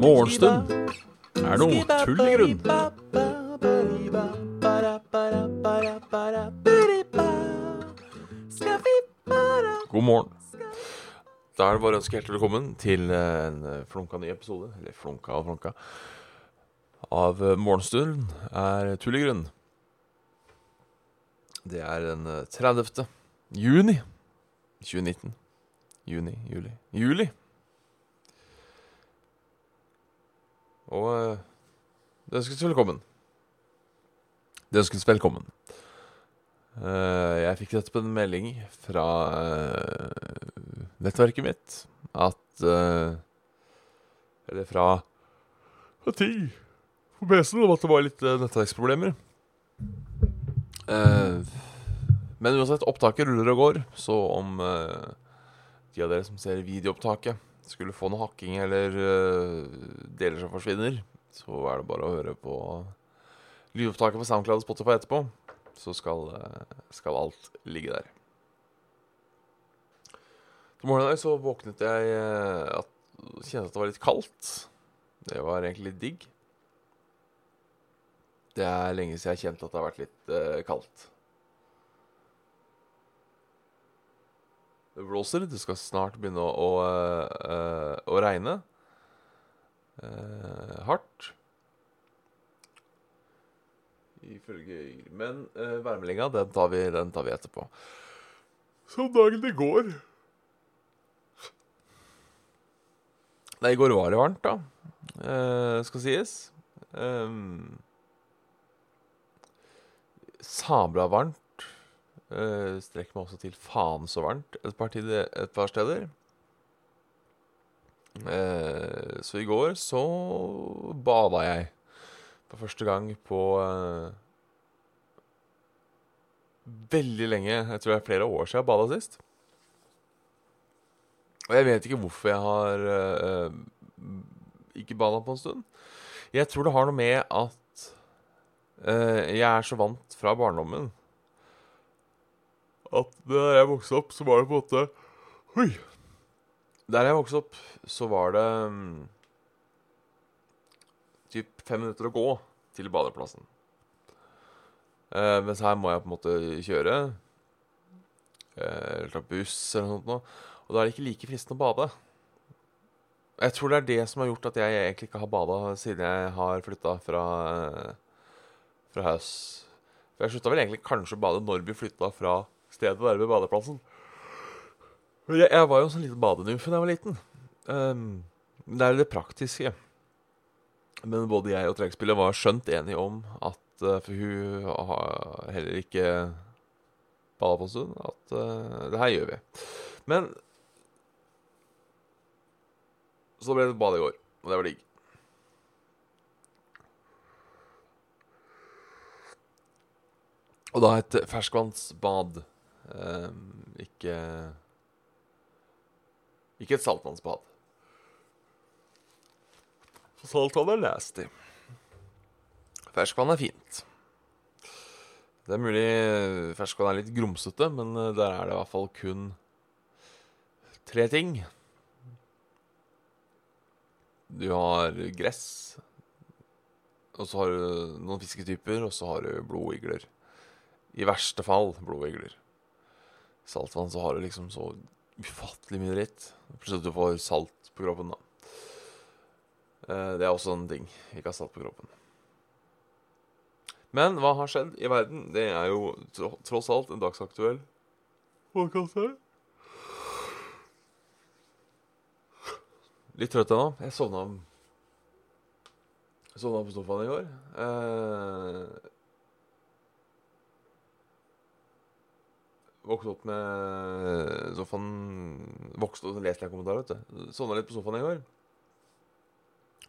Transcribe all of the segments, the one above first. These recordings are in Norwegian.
Morgenstund er noe tull i grunn. God morgen. Da er det bare å ønske hjertelig velkommen til en flunka ny episode, eller flunka og flunka, av Morgenstund er tull i grunn. Det er den eh, 30. juni 2019. Juni, juli Juli! Og eh, det ønskes velkommen. Det ønskes velkommen. Eh, jeg fikk dette på en melding fra eh, nettverket mitt at eh, Eller fra ting på PC-en om at det var litt uh, nettverksproblemer. Eh, men uansett, opptaket ruller og går, så om uh, de av dere som ser videoopptaket, skulle få noe hakking eller uh, deler som forsvinner, så er det bare å høre på lydopptaket på SoundCloud og Spotify etterpå. Så skal, uh, skal alt ligge der. På morgenen i dag så våknet jeg at, kjente at det var litt kaldt. Det var egentlig litt digg. Det er lenge siden jeg kjente at det har vært litt kaldt. Blåser. Det skal snart begynne å, å, eh, å regne. Eh, hardt. Ifølge. Men eh, værmeldinga, den, den tar vi etterpå. Som dagen det går. Nei, i går var det varmt, da. Eh, skal sies. Um, sabla varmt. Uh, strekker meg også til faen så varmt et par, tider, et par steder. Uh, så i går så bada jeg for første gang på uh, veldig lenge. Jeg tror det er flere år siden jeg bada sist. Og jeg vet ikke hvorfor jeg har ikke bada på en stund. Jeg tror det har noe med at jeg er så vant fra barndommen at da jeg vokste opp, så var det på en måte Oi! Der jeg vokste opp, så var det um, typ fem minutter å gå til badeplassen. Uh, mens her må jeg på en måte kjøre. Eh, eller ta buss eller noe sånt. Og da er det ikke like fristende å bade. Jeg tror det er det som har gjort at jeg egentlig ikke har bada siden jeg har flytta fra, eh, fra Haus. For jeg slutta vel egentlig kanskje å bade når vi flytta fra stedet der ved badeplassen. Jeg, jeg var jo en sånn liten badenymfe da jeg var liten. Um, det er det praktiske. Men både jeg og trekkspillet var skjønt enige om at uh, For hun har heller ikke bada på en stund. At uh, det her gjør vi. Men så ble det bad i går, og det var digg. Og da et ferskvannsbad. Um, ikke Ikke et saltvannsbad. Saltvann er nasty. Ferskvann er fint. Det er mulig ferskvann er litt grumsete, men eh, der er det i hvert fall kun tre ting. Du har gress, og så har du noen fisketyper, og så har du blodigler. I verste fall blodigler. Saltvann så har du liksom så ufattelig mye dritt. Plutselig du får salt på kroppen, da. Eh, Det er også en ting. Ikke ha salt på kroppen. Men hva har skjedd i verden? Det er jo tro- tross alt en dagsaktuell podkast her. Litt trøtt ennå. Jeg sovna Jeg sovna på sofaen i går. Eh, våknet opp med sofaen Vokste opp, leste jeg kommentarer, vet du. Sovna litt på sofaen i går.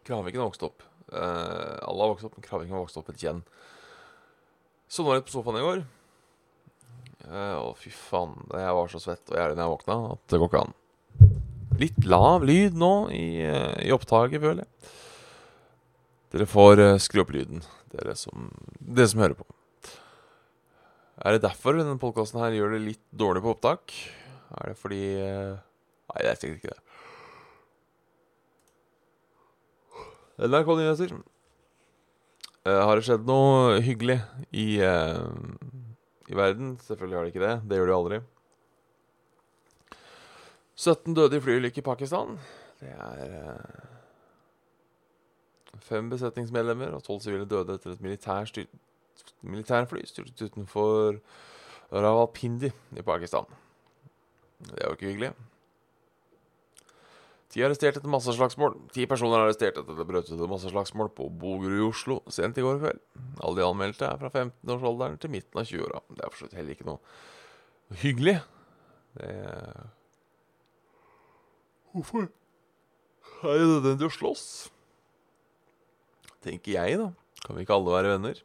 Kraviken har vokst opp. Eh, alle har vokst opp, men Kraviken har vokst opp litt igjen. Sovna litt på sofaen i går. Eh, Å, fy faen. Jeg var så svett og gjerrig da jeg våkna at det går ikke an. Litt lav lyd nå i, eh, i opptaket, føler jeg. Dere får eh, skru opp lyden, dere som, dere som hører på. Er det derfor denne podkasten her gjør det litt dårlig på opptak? Er det fordi eh, Nei, det er sikkert ikke det. NRK Nyheter. Uh, har det skjedd noe hyggelig i, uh, i verden? Selvfølgelig har det ikke det. Det gjør det jo aldri. 17 døde i flyulykke i Pakistan. Det er uh, Fem besetningsmedlemmer og tolv sivile døde etter et militær styr militærfly styrtet utenfor Rawalpindi i Pakistan. Det er jo ikke hyggelig. Ti arrestert etter masseslagsmål. Ti personer er arrestert etter det brøt ut masseslagsmål på Bogerud i Oslo sent i går kveld. Alle de anmeldte er fra 15-årsalderen til midten av 20-åra. Det er for så vidt heller ikke noe hyggelig. Det Hvorfor er det nødvendig å slåss? Tenker jeg, da. Kan vi ikke alle være venner?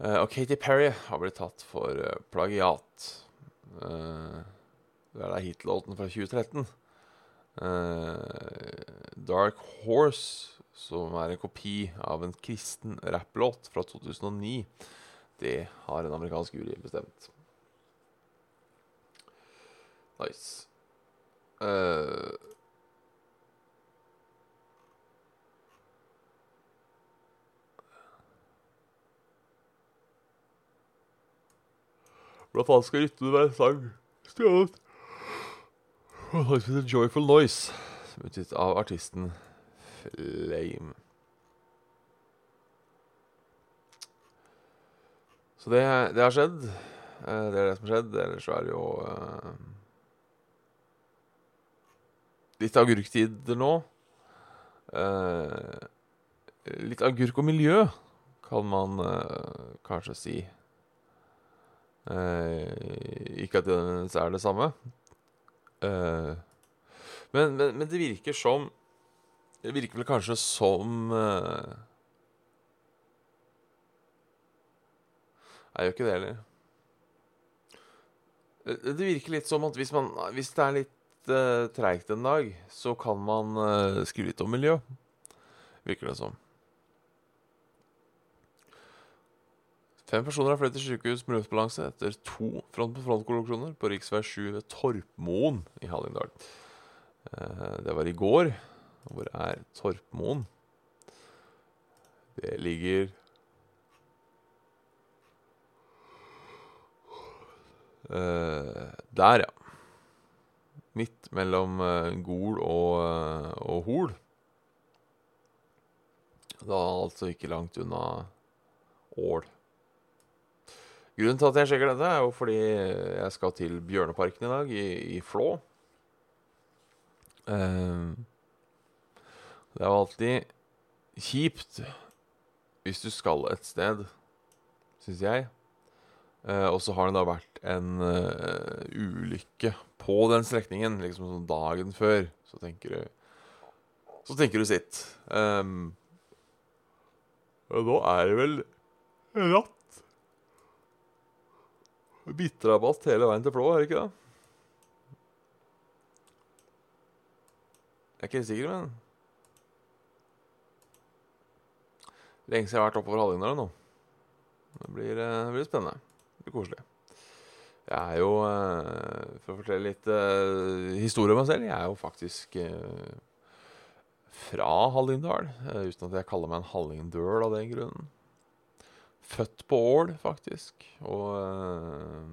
Uh, og Katy Perry har blitt tatt for uh, plagiat. Uh, det er da hitlåten fra 2013. Dark Horse, som er en kopi av en kristen rapplåt fra 2009, det har en amerikansk jury bestemt. Nice. Uh, Hvordan faen skal rytmen være sang? Stjålet. a Joyful Noise, som er utgitt av artisten Flame. Så det, det, har skjedd. Eh, det er det som har skjedd. Ellers så er det jo uh, litt agurktider nå. Uh, litt agurk og miljø, kan man uh, kanskje si. Eh, ikke at det er det samme. Eh, men, men, men, det virker som Det virker vel kanskje som eh, Jeg gjør ikke det heller. Eh, det virker litt som at hvis, man, hvis det er litt uh, treigt en dag, så kan man uh, skrive litt om miljø. Virker det som. Fem personer har flyttet til sykehus med luftbalanse etter to front-på-front-kollisjoner på rv. 7 ved Torpmoen i Hallingdal. Eh, det var i går. Hvor er Torpmoen? Det ligger uh, Der, ja. Midt mellom uh, Gol og, og Hol. Da altså ikke langt unna Ål. Grunnen til at jeg sjekker dette, er jo fordi jeg skal til Bjørneparken i dag, i, i Flå. Uh, det er jo alltid kjipt hvis du skal et sted, syns jeg. Uh, og så har det da vært en uh, ulykke på den strekningen, liksom sånn dagen før. Så tenker du Så tenker du sitt. Um, og nå er det vel natt Bitterrabatt hele veien til Flå, er det ikke det? Jeg er ikke helt sikker, men Lenge siden jeg har vært oppover Hallingdal nå. Det blir, eh, det blir, spennende. Det blir koselig. Jeg er jo, eh, for å fortelle litt uh, historie om meg selv, jeg er jo faktisk fra Hallingdal. Uten at jeg kaller meg en hallingdøl av den grunnen. Født på Ål, faktisk. Og eh,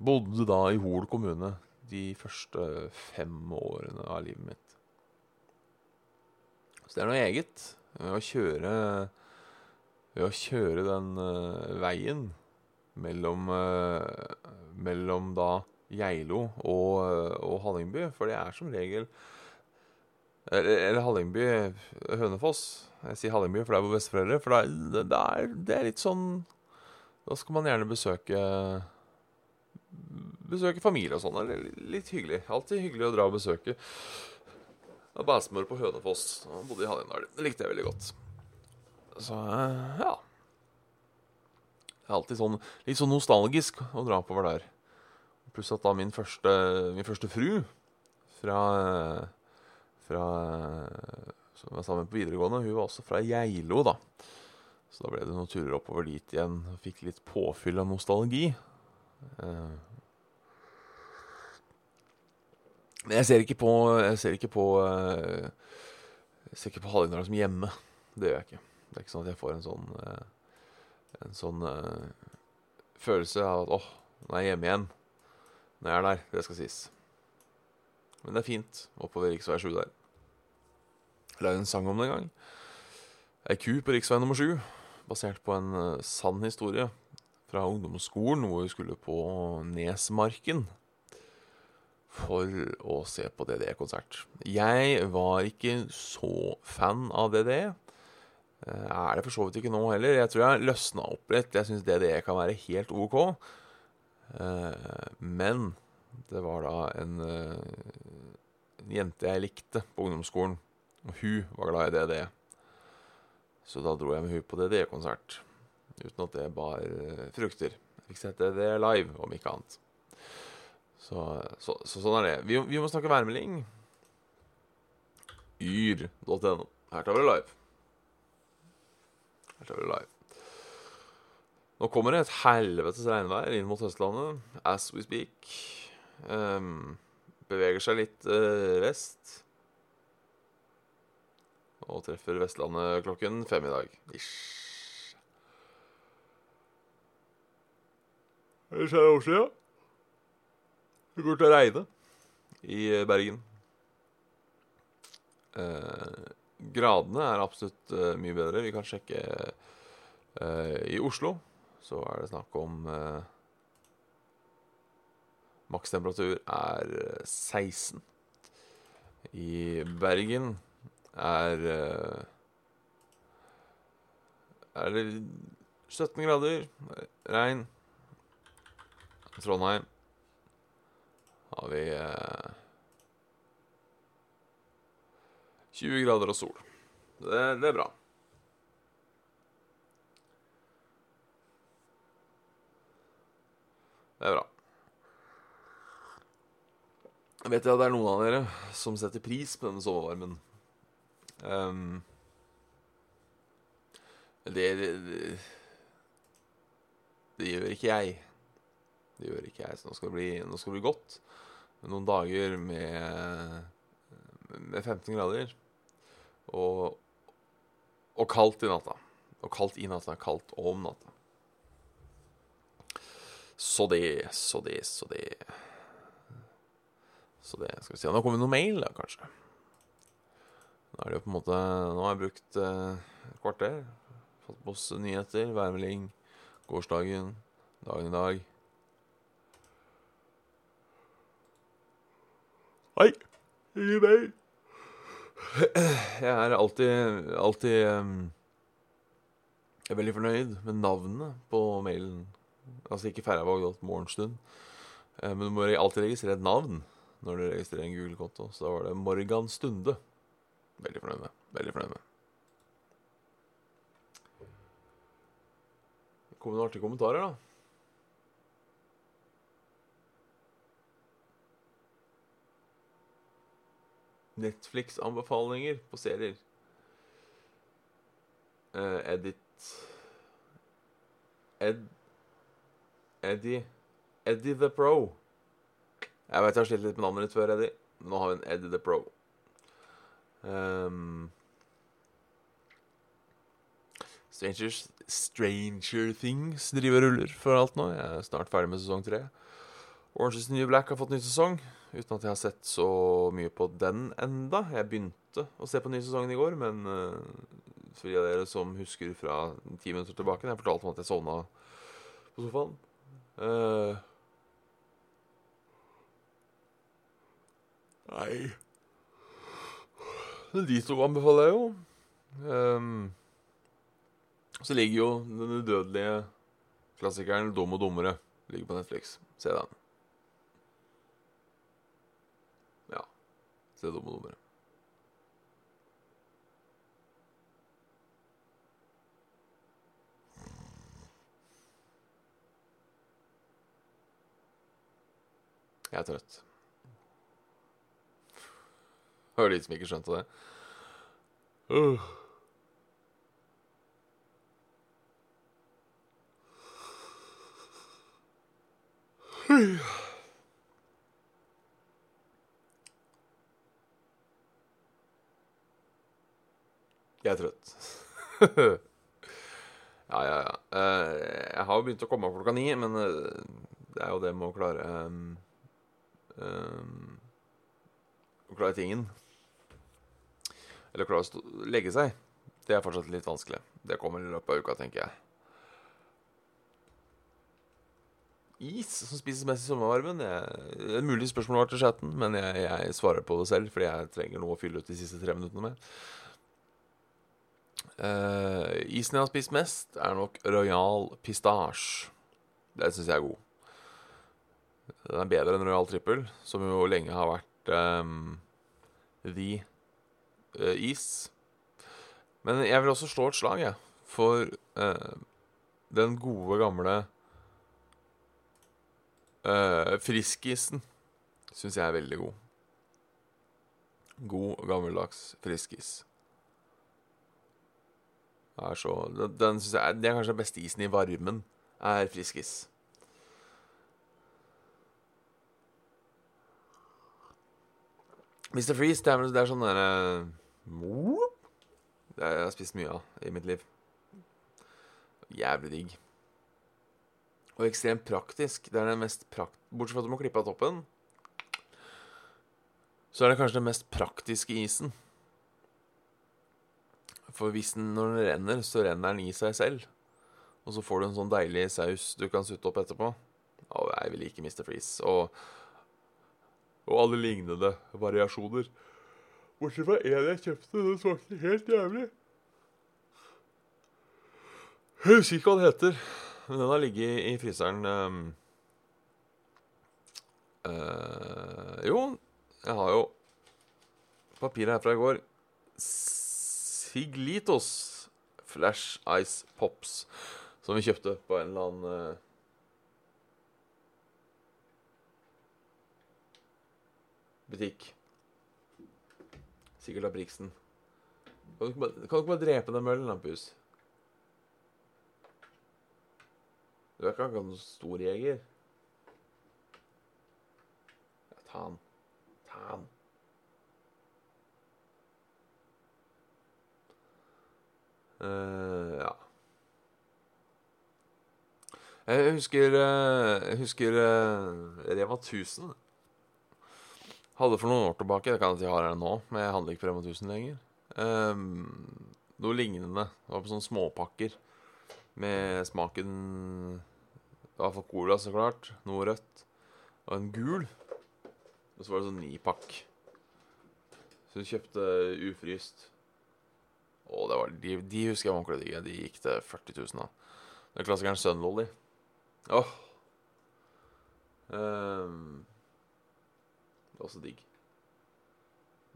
bodde da i Hol kommune de første fem årene av livet mitt. Så det er noe eget ved å kjøre Ved å kjøre den eh, veien mellom, eh, mellom da Geilo og, og Hallingby, for det er som regel eller, eller Hallingby Hønefoss. Jeg sier Hallingby, for det er våre besteforeldre. For det er, det, er, det er, litt sånn Da skal man gjerne besøke Besøke familie og sånn. er litt hyggelig. Alltid hyggelig å dra og besøke. Bestemor på Hønefoss. Han bodde i Hallingdal. Det likte jeg veldig godt. Så ja. Det er alltid sånn litt sånn nostalgisk å dra oppover der. Pluss at da min første, min første fru fra fra, som var sammen på videregående. Hun var også fra Geilo, da. Så da ble det noen turer oppover dit igjen. Fikk litt påfyll av nostalgi. Eh, Men jeg ser ikke på Jeg ser ikke på eh, Jeg ser ikke på Hallingdal som hjemme. Det gjør jeg ikke. Det er ikke sånn at jeg får en sånn eh, En sånn følelse av at åh, nå er jeg hjemme igjen. Når jeg er der. Det skal sies. Men det er fint oppover rv. 7 der. Lagde en sang om det en gang. Ei ku på rv. nummer 7, basert på en eh, sann historie fra ungdomsskolen, hvor vi skulle på Nesmarken for å se på DDE-konsert. Jeg var ikke så fan av DDE. Eh, Er det for så vidt ikke nå heller. Jeg tror jeg løsna opp litt. Jeg syns DDE kan være helt OK. Eh, Men det var da en, en jente jeg likte på ungdomsskolen, og hun var glad i DDE. Så da dro jeg med hun på DDE-konsert, uten at det bar eh, frukter. Jeg fikk sett DDE live, om ikke annet. Så, så, så sånn er det. Vi, vi må snakke værmelding. Yr.no. Her tar vi det live. Her tar vi det live. Nå kommer det et helvetes regnvær inn mot Østlandet as we speak. Um, beveger seg litt uh, vest. Og treffer Vestlandet klokken fem i dag. Ish. Det skjer år siden. Det går til å regne i eh, Bergen. Eh, gradene er absolutt eh, mye bedre. Vi kan sjekke eh, I Oslo så er det snakk om eh, Makstemperatur er eh, 16. I Bergen er eh, Er det 17 grader. Regn. Trondheim har vi eh, 20 grader og sol. Det, det er bra. Det er bra. Jeg vet at det er noen av dere som setter pris på denne sommervarmen. Ehm, det, det, det Det gjør ikke jeg. Det gjør ikke jeg, så nå skal det bli, skal det bli godt. Noen dager med, med 15 grader. Og, og kaldt i natta. Og kaldt i natta, kaldt om natta. Så det, så det, så det. Så det, skal vi se. Nå kommer det noen mail, da, kanskje. Nå er det jo på en måte Nå har jeg brukt eh, et kvarter. Fått på oss nyheter, værmelding, gårsdagen, dagen i dag. Hei! Ingen mail. Jeg er alltid, alltid um, Jeg er veldig fornøyd med navnet på mailen. Altså ikke Færøyvåg.morgenstund. Eh, men du må alltid registrere et navn når du registrerer en Google-konto. Så da var det Morgan Stunde. Veldig fornøyd med. Veldig fornøyd med. Kom noen artige kommentarer, da. Netflix-anbefalinger på serier. Uh, edit Ed... Eddie Eddie the Pro. Jeg vet jeg har slitt litt med navnet ditt før, Eddie. Nå har vi en Eddie the Pro. Um, Stranger, Stranger Things driver og ruller for alt nå. Jeg er snart ferdig med sesong tre. Orange is the New Black har fått ny sesong, uten at jeg har sett så mye på den enda. Jeg begynte å se på ny sesongen i går, men uh, for de av dere som husker fra ti minutter tilbake Jeg fortalte om at jeg sovna på sofaen. Uh, nei De to anbefaler jeg jo. Um, så ligger jo den udødelige klassikeren 'Dum og dummere' ligger på Netflix. Se den. Ja. Se 'Dum og dummere'. Jeg er trøtt var de som ikke skjønte det. Jeg er trøtt. ja, ja, ja. Eh, jeg har jo begynt å komme opp klokka ni, men eh, det er jo det med å klare um, um, Å klare tingen. Eller klare å stå, legge seg. Det er fortsatt litt vanskelig. Det kommer i løpet av uka, tenker jeg. Is som spises mest i sommervarmen? Det er mulig spørsmål til chatten, men jeg, jeg svarer på det selv, fordi jeg trenger noe å fylle ut de siste tre minuttene med. Uh, isen jeg har spist mest, er nok Royal Pistasje. Den syns jeg er god. Den er bedre enn Royal Trippel, som jo lenge har vært um, the eh, is. Men jeg vil også slå et slag, jeg, for uh, den gode, gamle uh, Friskisen syns jeg er veldig god. God, gammeldags friskis. Den, den synes jeg er, Det er kanskje den beste isen i varmen, er friskis. Mr. Freeze, det er, det er sånn derre Det har jeg spist mye av i mitt liv. Jævlig digg. Og ekstremt praktisk. Det er den mest prakt... Bortsett fra at du må klippe av toppen, så er det kanskje den mest praktiske isen. For hvis den, når den renner, så renner den i seg selv. Og så får du en sånn deilig saus du kan sutte opp etterpå. Å, jeg vil ikke Mr. Freeze. Og, og alle lignende variasjoner. Bortsett fra en jeg kjøpte, den smakte helt jævlig. Jeg husker ikke hva den heter, men den har ligget i fryseren um, uh, Jo, jeg har jo papiret her fra i går. Siglitos Flash Ice Pops, som vi kjøpte på en eller annen eh, butikk. Sikkert av Briksen. Kan du ikke bare, drepe den møllen, Lampus? Du er ikke akkurat noen stor jeger. Ja, ta han. Ta han. Uh, ja. Jeg husker eh, Jeg husker eh, Rema 1000. Hadde for noen år tilbake, det kan jeg si har her nå, men jeg handler ikke på Rema 1000 lenger. Um, noe lignende. Det var på sånne småpakker med smaken I hvert fall cola, så klart. Noe rødt. Og en gul. Og så var det sånn nipakk. Så du kjøpte ufryst. Og det var, de, de husker jeg var ordentlig digge. De gikk til 40 000 da. er klassikeren Sunlolly. Åh. Ehm, det er også digg.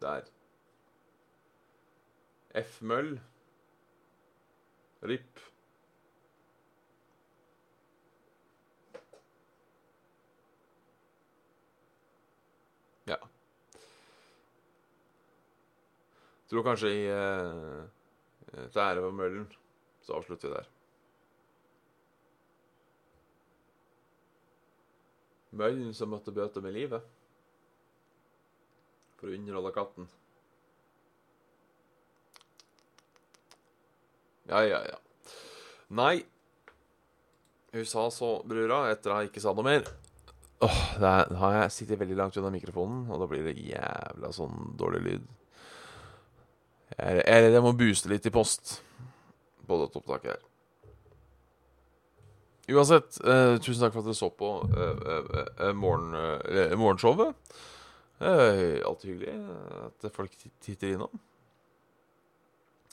Der. F-møll. Ripp. Ja. Tror kanskje i eh, Til ære for møllen, så avslutter vi der. Møllen som måtte bøte med livet. For å underholde katten. Ja, ja, ja. Nei. Hun sa så, brura, etter at jeg ikke sa noe mer Åh, er, har jeg sittet veldig langt unna mikrofonen, og da blir det jævla sånn dårlig lyd. Jeg er jeg må booste litt i post på dette opptaket her. Uansett, eh, tusen takk for at dere så på eh, eh, eh, morgen, eh, morgenshowet. Eh, alltid hyggelig at folk titter innom.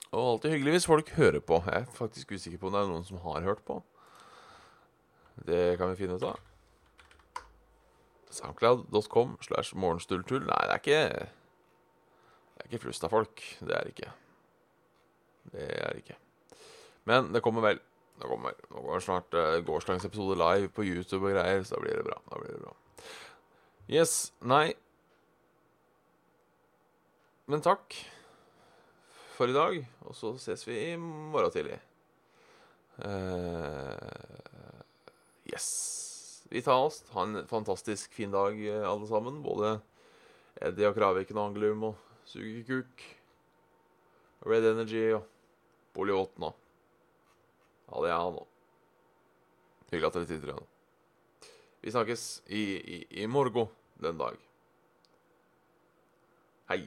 Og alltid hyggelig hvis folk hører på. Jeg er faktisk usikker på om det er noen som har hørt på. Det kan vi finne ut av. Soundcloud.com slash morgenstulltull. Nei, det er ikke Det er ikke flust av folk. Det er det ikke. Det er det ikke. Men det kommer vel. Det kommer. Nå går snart uh, gårsdagens episode live på YouTube og greier, så da blir det bra. Da blir det bra. Yes. Nei. Men takk for i dag, og så ses vi i morgen tidlig. Uh, yes. Vi tar oss. Ha en fantastisk fin dag, eh, alle sammen. Både Eddie og Kraviken og Angelum og Sugekuk. Red Energy og Poliåten og det er han nå. Hyggelig at dere titter igjen. Vi snakkes i, i, i morgen den dag. Hei.